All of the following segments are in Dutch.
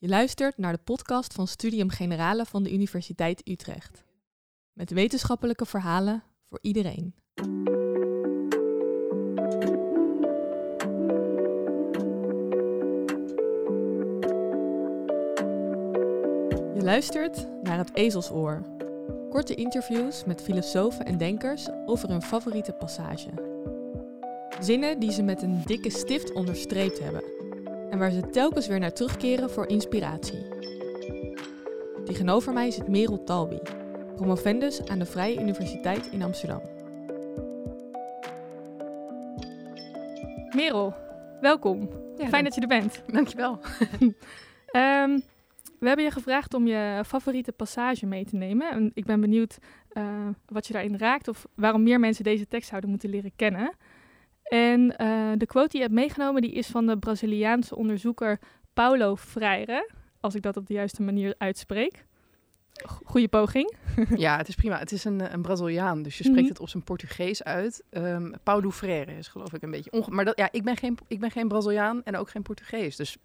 Je luistert naar de podcast van Studium Generale van de Universiteit Utrecht. Met wetenschappelijke verhalen voor iedereen. Je luistert naar het Ezelsoor. Korte interviews met filosofen en denkers over hun favoriete passage. Zinnen die ze met een dikke stift onderstreept hebben en waar ze telkens weer naar terugkeren voor inspiratie. Tegenover mij zit Merel Talbi, promovendus aan de Vrije Universiteit in Amsterdam. Merel, welkom. Ja, Fijn dat je er bent. Dankjewel. Ehm we hebben je gevraagd om je favoriete passage mee te nemen. En ik ben benieuwd eh, wat je daarin raakt of waarom meer mensen deze tekst zouden moeten leren kennen. En eh, de quote die je hebt meegenomen die is van de Braziliaanse onderzoeker Paulo Freire, als ik dat op de juiste manier uitspreek. G- Goeie poging. Ja, het is prima. Het is een, een Braziliaan, dus je spreekt Mhm. het op zijn Portugees uit. Ehm Paulo Freire is geloof ik een beetje... onge- maar dat, ja, ik ben, geen, ik ben geen Braziliaan en ook geen Portugees. Dus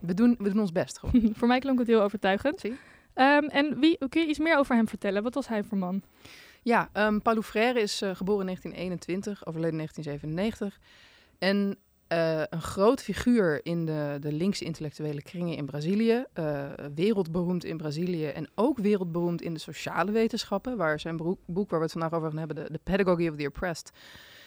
we doen, we doen ons best gewoon. Voor mij klonk het heel overtuigend. Ehm, en wie, kun je iets meer over hem vertellen? Wat was hij voor man? Ja, ehm Paulo Freire is eh, geboren in 1921, overleden in 1997. En eh, een groot figuur in de, de linkse intellectuele kringen in Brazilië. eh, wereldberoemd in Brazilië en ook wereldberoemd in de sociale wetenschappen. Waar zijn broek- boek, waar we het vandaag over gaan hebben, de, The Pedagogy of the Oppressed.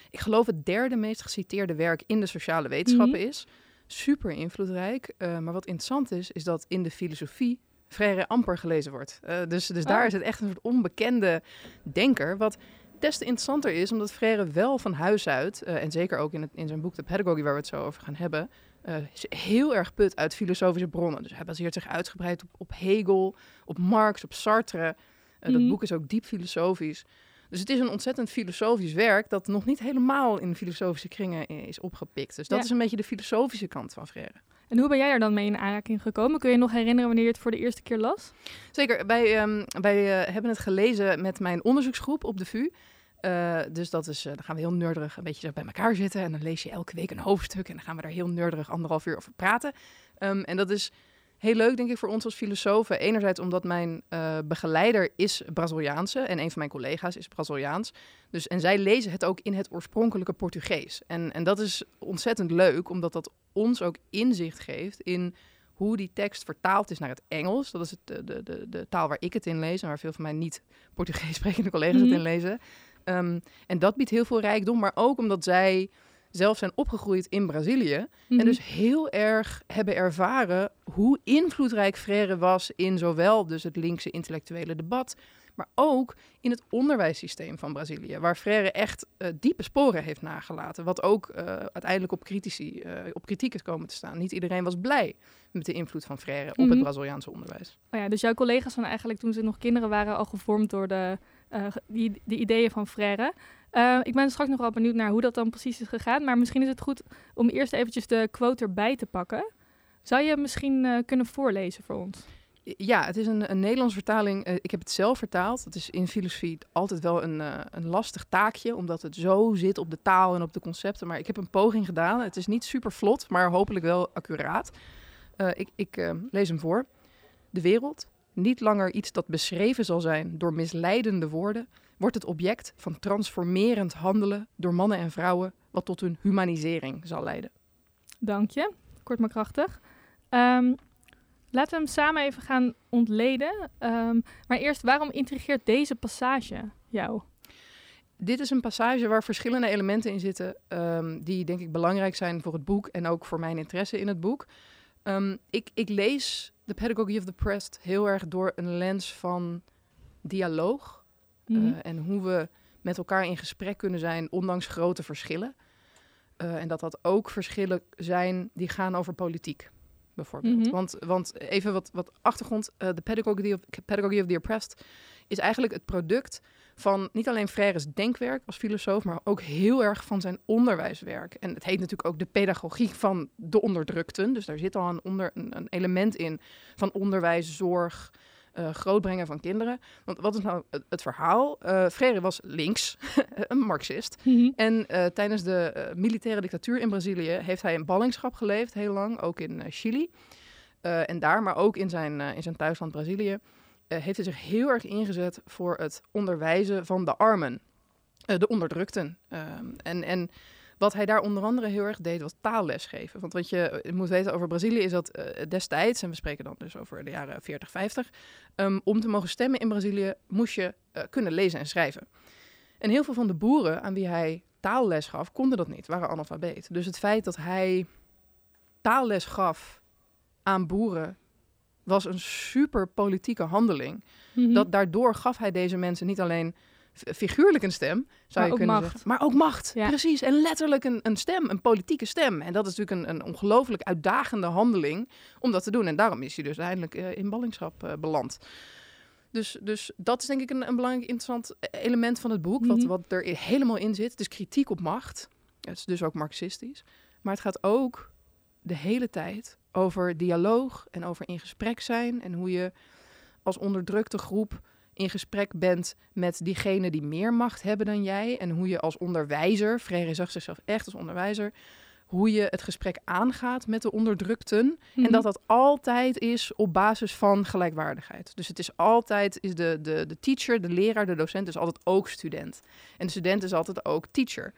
Ik geloof het derde meest geciteerde werk in de sociale wetenschappen Mhm. is. Super invloedrijk. maar wat interessant is, is dat in de filosofie Freire amper gelezen wordt. Eh, dus dus daar Oh. is het echt een soort onbekende denker. Wat des te interessanter is, omdat Freire wel van huis uit, eh, en zeker ook in, het, in zijn boek De Pedagogy, waar we het zo over gaan hebben, eh, heel erg put uit filosofische bronnen. Dus hij baseert zich uitgebreid op, op Hegel, op Marx, op Sartre. Dat Mhm. boek is ook diep filosofisch. Dus het is een ontzettend filosofisch werk dat nog niet helemaal in filosofische kringen is opgepikt. Dus dat Ja. is een beetje de filosofische kant van Freire. En hoe ben jij er dan mee in aanraking gekomen? Kun je je nog herinneren wanneer je het voor de eerste keer las? Zeker, wij, ehm, wij eh, hebben het gelezen met mijn onderzoeksgroep op de VU. Eh, dus dat is, eh, dan gaan we heel nerdig een beetje bij elkaar zitten. En dan lees je elke week een hoofdstuk. En dan gaan we daar heel nerdig anderhalf uur over praten. Ehm, en dat is heel leuk, denk ik, voor ons als filosofen. Enerzijds omdat mijn eh, begeleider is Braziliaanse. En een van mijn collega's is Braziliaans. Dus, en zij lezen het ook in het oorspronkelijke Portugees. En, en dat is ontzettend leuk, omdat dat ons ook inzicht geeft in hoe die tekst vertaald is naar het Engels. Dat is het, de, de, de, taal waar ik het in lees en waar veel van mijn niet Portugees sprekende collega's Mhm. het in lezen. Ehm, en dat biedt heel veel rijkdom, maar ook omdat zij zelf zijn opgegroeid in Brazilië. Mhm. En dus heel erg hebben ervaren hoe invloedrijk Freire was in zowel dus het linkse intellectuele debat, maar ook in het onderwijssysteem van Brazilië, waar Freire echt eh, diepe sporen heeft nagelaten, wat ook eh, uiteindelijk op, critici, eh, op kritiek is komen te staan. Niet iedereen was blij met de invloed van Freire op Mhm. het Braziliaanse onderwijs. Oh ja, dus jouw collega's zijn eigenlijk toen ze nog kinderen waren al gevormd door de, eh, die, de ideeën van Freire. Eh, ik ben straks nog wel benieuwd naar hoe dat dan precies is gegaan. Maar misschien is het goed om eerst eventjes de quote erbij te pakken. Zou je misschien eh, kunnen voorlezen voor ons? Ja, het is een, een Nederlands vertaling. Ik heb het zelf vertaald. Dat is in filosofie altijd wel een, een lastig taakje, omdat het zo zit op de taal en op de concepten. Maar ik heb een poging gedaan. Het is niet super vlot, maar hopelijk wel accuraat. Ik ik lees hem voor. De wereld, niet langer iets dat beschreven zal zijn door misleidende woorden, wordt het object van transformerend handelen door mannen en vrouwen, wat tot hun humanisering zal leiden. Dank je. Kort maar krachtig. Ehm, laten we hem samen even gaan ontleden. Ehm, maar eerst, waarom intrigeert deze passage jou? Dit is een passage waar verschillende elementen in zitten ehm, die denk ik belangrijk zijn voor het boek en ook voor mijn interesse in het boek. Ehm, ik, ik lees The Pedagogy of the Pressed heel erg door een lens van dialoog Mhm. eh, en hoe we met elkaar in gesprek kunnen zijn ondanks grote verschillen. Eh, en dat dat ook verschillen zijn die gaan over politiek, bijvoorbeeld. Mhm. want, want even wat, wat achtergrond. eh, De Pedagogy of, Pedagogy of the Oppressed is eigenlijk het product van niet alleen Freire's denkwerk als filosoof, maar ook heel erg van zijn onderwijswerk. En het heet natuurlijk ook de pedagogie van de onderdrukten. Dus daar zit al een, onder, een, een element in van onderwijs, zorg, eh, grootbrengen van kinderen. Want wat is nou het, het verhaal? Eh Freire was links, een marxist. Mhm. En eh, tijdens de militaire dictatuur in Brazilië heeft hij in ballingschap geleefd, heel lang, ook in Chili. En daar, maar ook in zijn, in zijn thuisland Brazilië, heeft hij zich heel erg ingezet voor het onderwijzen van de armen, eh, de onderdrukten. Ehm, en, en wat hij daar onder andere heel erg deed, was taalles geven. Want wat je eh, moet weten over Brazilië is dat eh, destijds, en we spreken dan dus over de jaren 40, 50, ehm, om te mogen stemmen in Brazilië moest je eh, kunnen lezen en schrijven. En heel veel van de boeren aan wie hij taalles gaf, konden dat niet, waren analfabeet. Dus het feit dat hij taalles gaf aan boeren was een super politieke handeling. Mhm. Dat daardoor gaf hij deze mensen niet alleen figuurlijk een stem, zou Maar je ook kunnen macht. zeggen, maar ook macht. Ja. Precies, en letterlijk een, een stem, een politieke stem. En dat is natuurlijk een, een ongelooflijk uitdagende handeling om dat te doen. En daarom is hij dus uiteindelijk eh, in ballingschap eh, beland. Dus, dus dat is denk ik een, een belangrijk interessant eh, element van het boek, wat, Mhm. wat er helemaal in zit. Het is kritiek op macht. Het is dus ook marxistisch. Maar het gaat ook de hele tijd over dialoog en over in gesprek zijn. En hoe je als onderdrukte groep in gesprek bent met diegenen die meer macht hebben dan jij. En hoe je als onderwijzer, Freire zag zichzelf echt als onderwijzer, hoe je het gesprek aangaat met de onderdrukten. Mhm. En dat dat altijd is op basis van gelijkwaardigheid. Dus het is altijd, is de, de, de teacher, de leraar, de docent is altijd ook student. En de student is altijd ook teacher.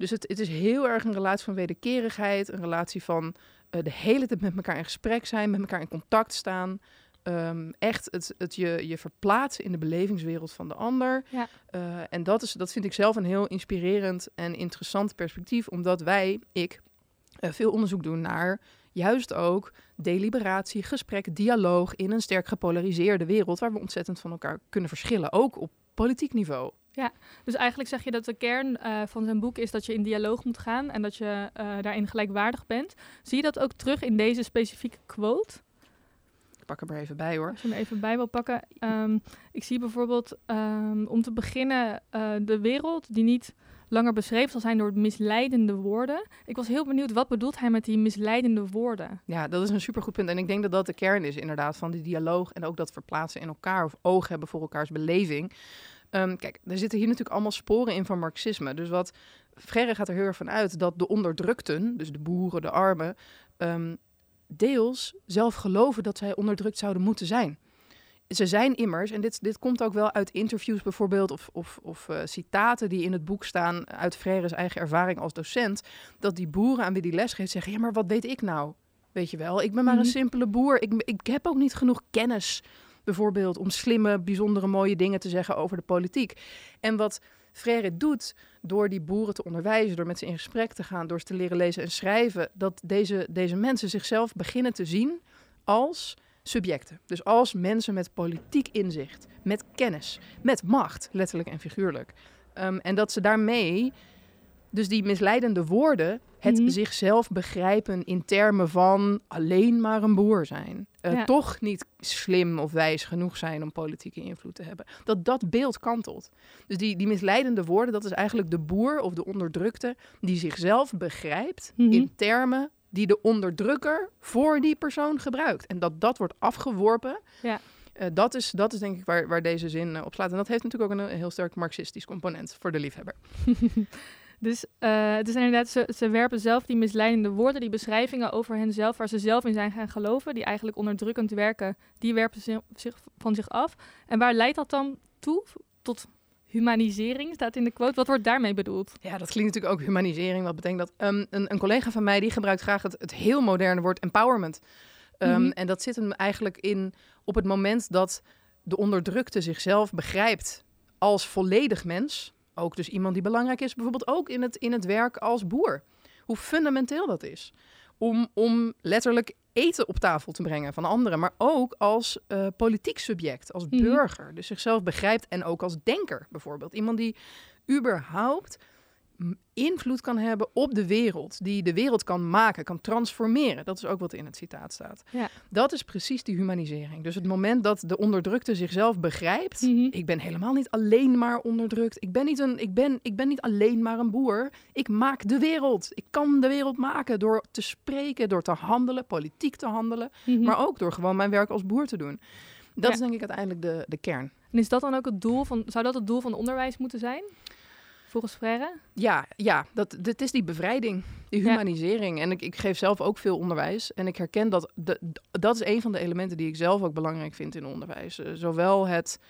Dus het, het is heel erg een relatie van wederkerigheid, een relatie van eh, de hele tijd met elkaar in gesprek zijn, met elkaar in contact staan. Ehm, echt het, het je, je verplaatsen in de belevingswereld van de ander. Ja. Eh, en dat, is, dat vind ik zelf een heel inspirerend en interessant perspectief, omdat wij, ik, eh, veel onderzoek doen naar juist ook deliberatie, gesprek, dialoog in een sterk gepolariseerde wereld waar we ontzettend van elkaar kunnen verschillen, ook op politiek niveau. Dus eigenlijk zeg je dat de kern eh, van zijn boek is dat je in dialoog moet gaan en dat je eh, daarin gelijkwaardig bent. Zie je dat ook terug in deze specifieke quote? Ik pak hem er even bij hoor. Als je hem even bij wil pakken. Ehm, ik zie bijvoorbeeld ehm, om te beginnen eh, de wereld die niet langer beschreven zal zijn door misleidende woorden. Ik was heel benieuwd, wat bedoelt hij met die misleidende woorden? Ja, dat is een supergoed punt. En ik denk dat dat de kern is inderdaad van die dialoog en ook dat verplaatsen in elkaar of oog hebben voor elkaars beleving. Ehm, kijk, er zitten hier natuurlijk allemaal sporen in van marxisme. Dus wat Frère gaat er heel erg van uit dat de onderdrukten, dus de boeren, de armen, ehm, deels zelf geloven dat zij onderdrukt zouden moeten zijn. Ze zijn immers, en dit, dit komt ook wel uit interviews bijvoorbeeld, of, of, of eh, citaten die in het boek staan uit Frere's eigen ervaring als docent, dat die boeren aan wie die les geeft zeggen, ja, maar wat weet ik nou? Weet je wel, ik ben maar Mhm. een simpele boer. Ik, ik heb ook niet genoeg kennis, bijvoorbeeld, om slimme, bijzondere, mooie dingen te zeggen over de politiek. En wat Frère doet door die boeren te onderwijzen, door met ze in gesprek te gaan, door ze te leren lezen en schrijven, dat deze, deze mensen zichzelf beginnen te zien als subjecten. Dus als mensen met politiek inzicht, met kennis, met macht, letterlijk en figuurlijk. Ehm, en dat ze daarmee, dus die misleidende woorden, het Mhm. zichzelf begrijpen in termen van alleen maar een boer zijn. Eh, Ja. Toch niet slim of wijs genoeg zijn om politieke invloed te hebben. Dat dat beeld kantelt. Dus die, die misleidende woorden, dat is eigenlijk de boer of de onderdrukte die zichzelf begrijpt Mhm. in termen die de onderdrukker voor die persoon gebruikt. En dat dat wordt afgeworpen. Ja. eh, dat, is, dat is denk ik waar, waar deze zin eh, op slaat. En dat heeft natuurlijk ook een, een heel sterk marxistisch component voor de liefhebber. Dus uh, het is inderdaad, ze, ze werpen zelf die misleidende woorden, die beschrijvingen over henzelf, waar ze zelf in zijn gaan geloven, die eigenlijk onderdrukkend werken, die werpen ze zich, van zich af. En waar leidt dat dan toe? Tot humanisering, staat in de quote. Wat wordt daarmee bedoeld? Ja, dat klinkt natuurlijk ook humanisering. Wat betekent dat? Um, een, een, collega van mij die gebruikt graag het, het heel moderne woord empowerment. Um, mm -hmm. En dat zit hem eigenlijk in op het moment dat de onderdrukte zichzelf begrijpt als volledig mens. Ook dus iemand die belangrijk is, bijvoorbeeld ook in het, in het werk als boer. Hoe fundamenteel dat is. Om, om letterlijk eten op tafel te brengen van anderen, maar ook als uh, politiek subject, als Mhm. burger. Mm. Dus zichzelf begrijpt en ook als denker bijvoorbeeld. Iemand die überhaupt invloed kan hebben op de wereld, die de wereld kan maken, kan transformeren. Dat is ook wat in het citaat staat. Ja. Dat is precies die humanisering. Dus het moment dat de onderdrukte zichzelf begrijpt, Mhm. ik ben helemaal niet alleen maar onderdrukt. Ik ben niet, een, ik, ben, ik ben niet alleen maar een boer. Ik maak de wereld. Ik kan de wereld maken door te spreken, door te handelen, politiek te handelen, Mhm. maar ook door gewoon mijn werk als boer te doen. Dat Ja. is denk ik uiteindelijk de, de kern. En is dat dan ook het doel van, zou dat het doel van onderwijs moeten zijn? Volgens Frère? Ja, ja dat, dit is die bevrijding, die humanisering. En ik, ik geef zelf ook veel onderwijs. En ik herken dat, dat is een van de elementen die ik zelf ook belangrijk vind in onderwijs. Uh, zowel het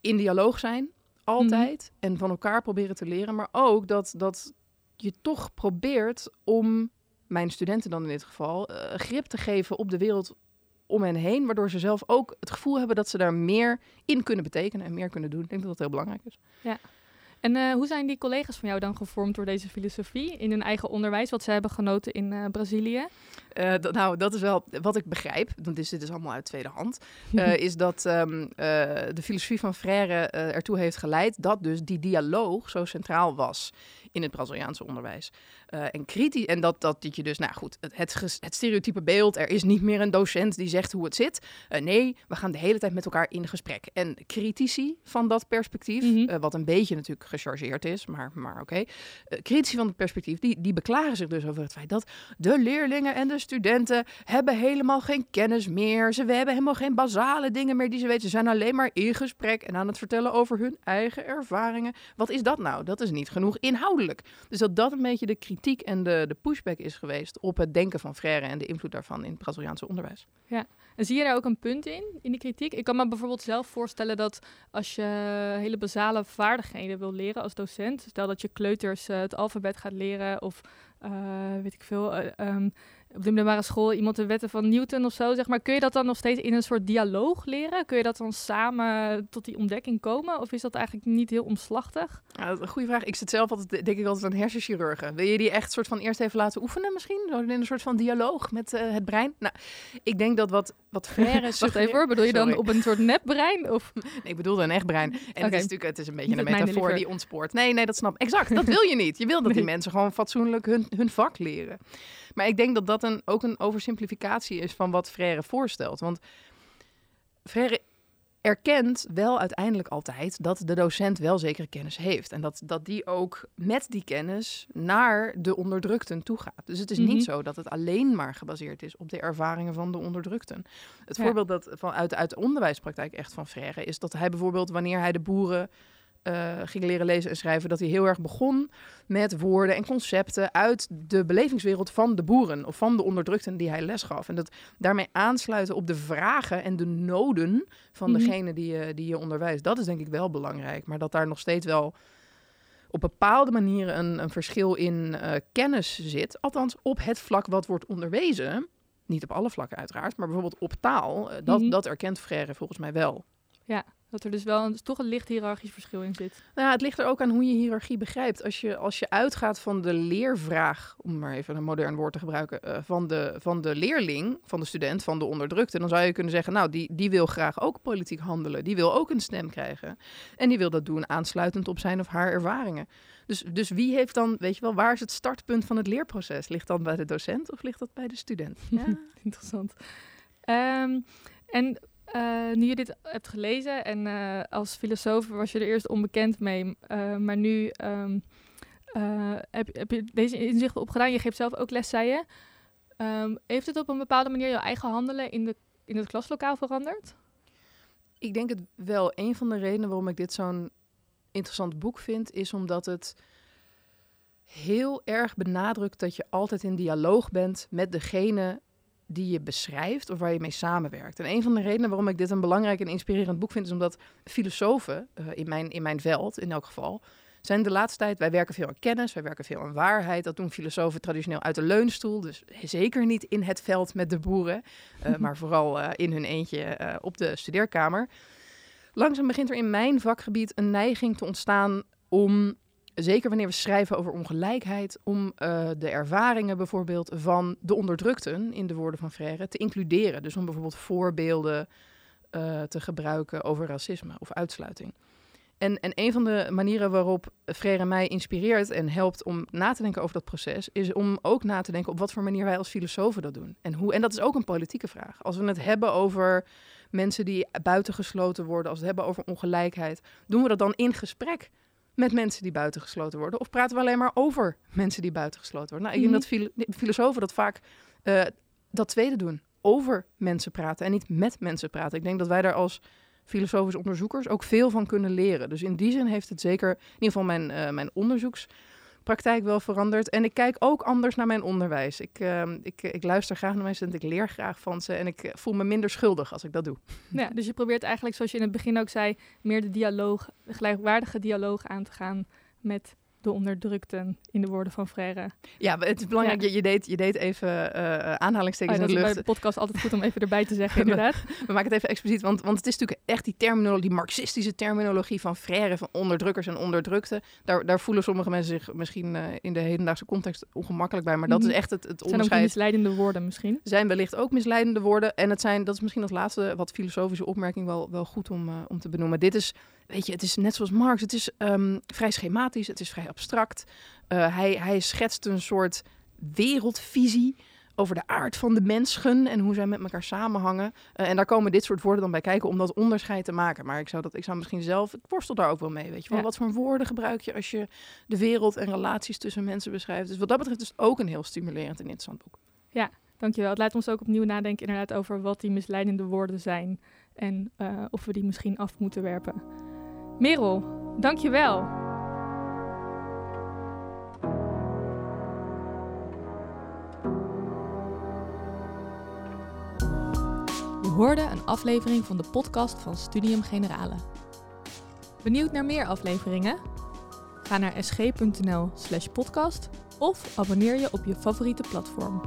in dialoog zijn, altijd, mhm. en van elkaar proberen te leren. Maar ook dat, dat je toch probeert om mijn studenten dan in dit geval uh, grip te geven op de wereld om hen heen, waardoor ze zelf ook het gevoel hebben dat ze daar meer in kunnen betekenen en meer kunnen doen. Ik denk dat dat heel belangrijk is. Ja. En uh, hoe zijn die collega's van jou dan gevormd door deze filosofie in hun eigen onderwijs, wat ze hebben genoten in uh, Brazilië? Uh, nou, dat is wel wat ik begrijp, want dit, dit is allemaal uit tweede hand, is dat um, de filosofie van Freire ertoe heeft geleid dat dus die dialoog zo centraal was in het Braziliaanse onderwijs. Uh, en kritisch, en dat, dat, dat je dus, nou goed, het, het, stereotype beeld, er is niet meer een docent die zegt hoe het zit. Uh, nee, we gaan de hele tijd met elkaar in gesprek. En critici van dat perspectief, mm -hmm. uh, wat een beetje natuurlijk gechargeerd is, maar, maar oké. Okay. critici van het perspectief, die, die beklagen zich dus over het feit dat de leerlingen en de studenten hebben helemaal geen kennis meer. Ze hebben helemaal geen basale dingen meer die ze weten. Ze zijn alleen maar in gesprek en aan het vertellen over hun eigen ervaringen. Wat is dat nou? Dat is niet genoeg inhoudelijk. Dus dat dat een beetje de kritiek kritiek en de, de pushback is geweest op het denken van Frère en de invloed daarvan in het Braziliaanse onderwijs. Ja, en zie je daar ook een punt in, in die kritiek? Ik kan me bijvoorbeeld zelf voorstellen dat als je hele basale vaardigheden wil leren als docent, stel dat je kleuters uh, het alfabet gaat leren of uh, weet ik veel, uh, um, op de middelbare school iemand de wetten van Newton of zo, zeg maar. Kun je dat dan nog steeds in een soort dialoog leren? Kun je dat dan samen tot die ontdekking komen? Of is dat eigenlijk niet heel omslachtig? Ja, dat is een goede vraag. Ik zit zelf altijd, denk ik altijd aan hersenchirurgen. Wil je die echt soort van eerst even laten oefenen misschien? Zo in een soort van dialoog met uh, het brein? Nou, ik denk dat wat, wat Frère Wacht even hoor, bedoel je dan op een soort nepbrein? Of? nee, ik bedoelde een echt brein. En okay. het is natuurlijk het is een beetje een metafoor die ontspoort. Nee, nee, dat snap ik. Exact, dat wil je niet. Je wil dat die mensen gewoon fatsoenlijk hun, hun vak leren. Maar ik denk dat dat een, ook een oversimplificatie is van wat Frère voorstelt. Want Frère erkent wel uiteindelijk altijd dat de docent wel zekere kennis heeft. En dat, dat die ook met die kennis naar de onderdrukten toe gaat. Dus het is niet mhm. zo dat het alleen maar gebaseerd is op de ervaringen van de onderdrukten. Het voorbeeld dat van, uit, uit de onderwijspraktijk echt van Frère is dat hij bijvoorbeeld wanneer hij de boeren uh, ging leren lezen en schrijven, dat hij heel erg begon met woorden en concepten uit de belevingswereld van de boeren of van de onderdrukten die hij les gaf. En dat daarmee aansluiten op de vragen en de noden van mm degene die je, die je onderwijst. Dat is denk ik wel belangrijk, maar dat daar nog steeds wel op bepaalde manieren een, een verschil in uh, kennis zit. Althans, op het vlak wat wordt onderwezen. Niet op alle vlakken uiteraard, maar bijvoorbeeld op taal. Uh, dat, mm dat erkent Frère volgens mij wel. Ja, dat er dus wel een, toch een licht hiërarchisch verschil in zit. Nou ja, het ligt er ook aan hoe je hiërarchie begrijpt. Als je, als je uitgaat van de leervraag, om maar even een modern woord te gebruiken, uh, van, de, van de leerling, van de student, van de onderdrukte, dan zou je kunnen zeggen, nou, die, die wil graag ook politiek handelen. Die wil ook een stem krijgen. En die wil dat doen aansluitend op zijn of haar ervaringen. Dus, dus wie heeft dan, weet je wel, waar is het startpunt van het leerproces? Ligt dat bij de docent of ligt dat bij de student? Ja. Interessant. Um, en uh, nu je dit hebt gelezen en uh, als filosoof was je er eerst onbekend mee, uh, maar nu um, heb, heb, je deze inzichten opgedaan. Je geeft zelf ook les, zei je. Um, heeft het op een bepaalde manier jouw eigen handelen in, de, in het klaslokaal veranderd? Ik denk het wel. Een van de redenen waarom ik dit zo'n interessant boek vind, is omdat het heel erg benadrukt dat je altijd in dialoog bent met degene die je beschrijft of waar je mee samenwerkt. En een van de redenen waarom ik dit een belangrijk en inspirerend boek vind, is omdat filosofen, uh, in, mijn, in mijn veld in elk geval, zijn de laatste tijd, wij werken veel aan kennis, wij werken veel aan waarheid. Dat doen filosofen traditioneel uit de leunstoel, dus zeker niet in het veld met de boeren, uh, maar vooral uh, in hun eentje op de studeerkamer. Langzaam begint er in mijn vakgebied een neiging te ontstaan om zeker wanneer we schrijven over ongelijkheid, om uh, de ervaringen bijvoorbeeld van de onderdrukten, in de woorden van Frère, te includeren. Dus om bijvoorbeeld voorbeelden uh, te gebruiken over racisme of uitsluiting. En, en een van de manieren waarop Frère mij inspireert en helpt om na te denken over dat proces, is om ook na te denken op wat voor manier wij als filosofen dat doen. En, hoe, en dat is ook een politieke vraag. Als we het hebben over mensen die buitengesloten worden, als we het hebben over ongelijkheid, doen we dat dan in gesprek met mensen die buitengesloten worden? Of praten we alleen maar over mensen die buitengesloten worden? Nou, ik denk mhm. dat filosofen dat vaak uh, dat tweede doen. Over mensen praten en niet met mensen praten. Ik denk dat wij daar als filosofische onderzoekers ook veel van kunnen leren. Dus in die zin heeft het zeker, in ieder geval mijn, uh, mijn onderzoekspraktijk wel veranderd. En ik kijk ook anders naar mijn onderwijs. Ik, uh, ik, ik luister graag naar mensen en ik leer graag van ze. En ik voel me minder schuldig als ik dat doe. Ja, dus je probeert eigenlijk, zoals je in het begin ook zei, meer de dialoog, de gelijkwaardige dialoog aan te gaan met de onderdrukten, in de woorden van Frère. Ja, het is belangrijk, je, je, deed, je deed even uh, aanhalingstekens oh, in de lucht. bij de podcast altijd goed om even erbij te zeggen, inderdaad. We maken het even expliciet, want, want het is natuurlijk echt die terminologie, die marxistische terminologie van Frère, van onderdrukkers en onderdrukte. Daar, daar voelen sommige mensen zich misschien uh, in de hedendaagse context ongemakkelijk bij, maar dat is echt het, het zijn onderscheid. Zijn ook misleidende woorden misschien? Zijn wellicht ook misleidende woorden. En het zijn, dat is misschien als laatste wat filosofische opmerking wel, wel goed om, uh, om te benoemen. Dit is weet je, het is net zoals Marx. Het is um, vrij schematisch, het is vrij abstract. Uh, hij, hij schetst een soort wereldvisie over de aard van de mensen en hoe zij met elkaar samenhangen. Uh, en daar komen dit soort woorden dan bij kijken om dat onderscheid te maken. Maar ik zou, dat, ik zou misschien zelf, ik worstel daar ook wel mee. Weet je wel, ja. wat voor woorden gebruik je als je de wereld en relaties tussen mensen beschrijft. Dus wat dat betreft is het ook een heel stimulerend en interessant boek. Ja, dankjewel. Het laat ons ook opnieuw nadenken inderdaad over wat die misleidende woorden zijn. En uh, of we die misschien af moeten werpen. Merel, dankjewel. Je hoorde een aflevering van de podcast van Studium Generale. Benieuwd naar meer afleveringen? Ga naar sg.nl/podcast of abonneer je op je favoriete platform.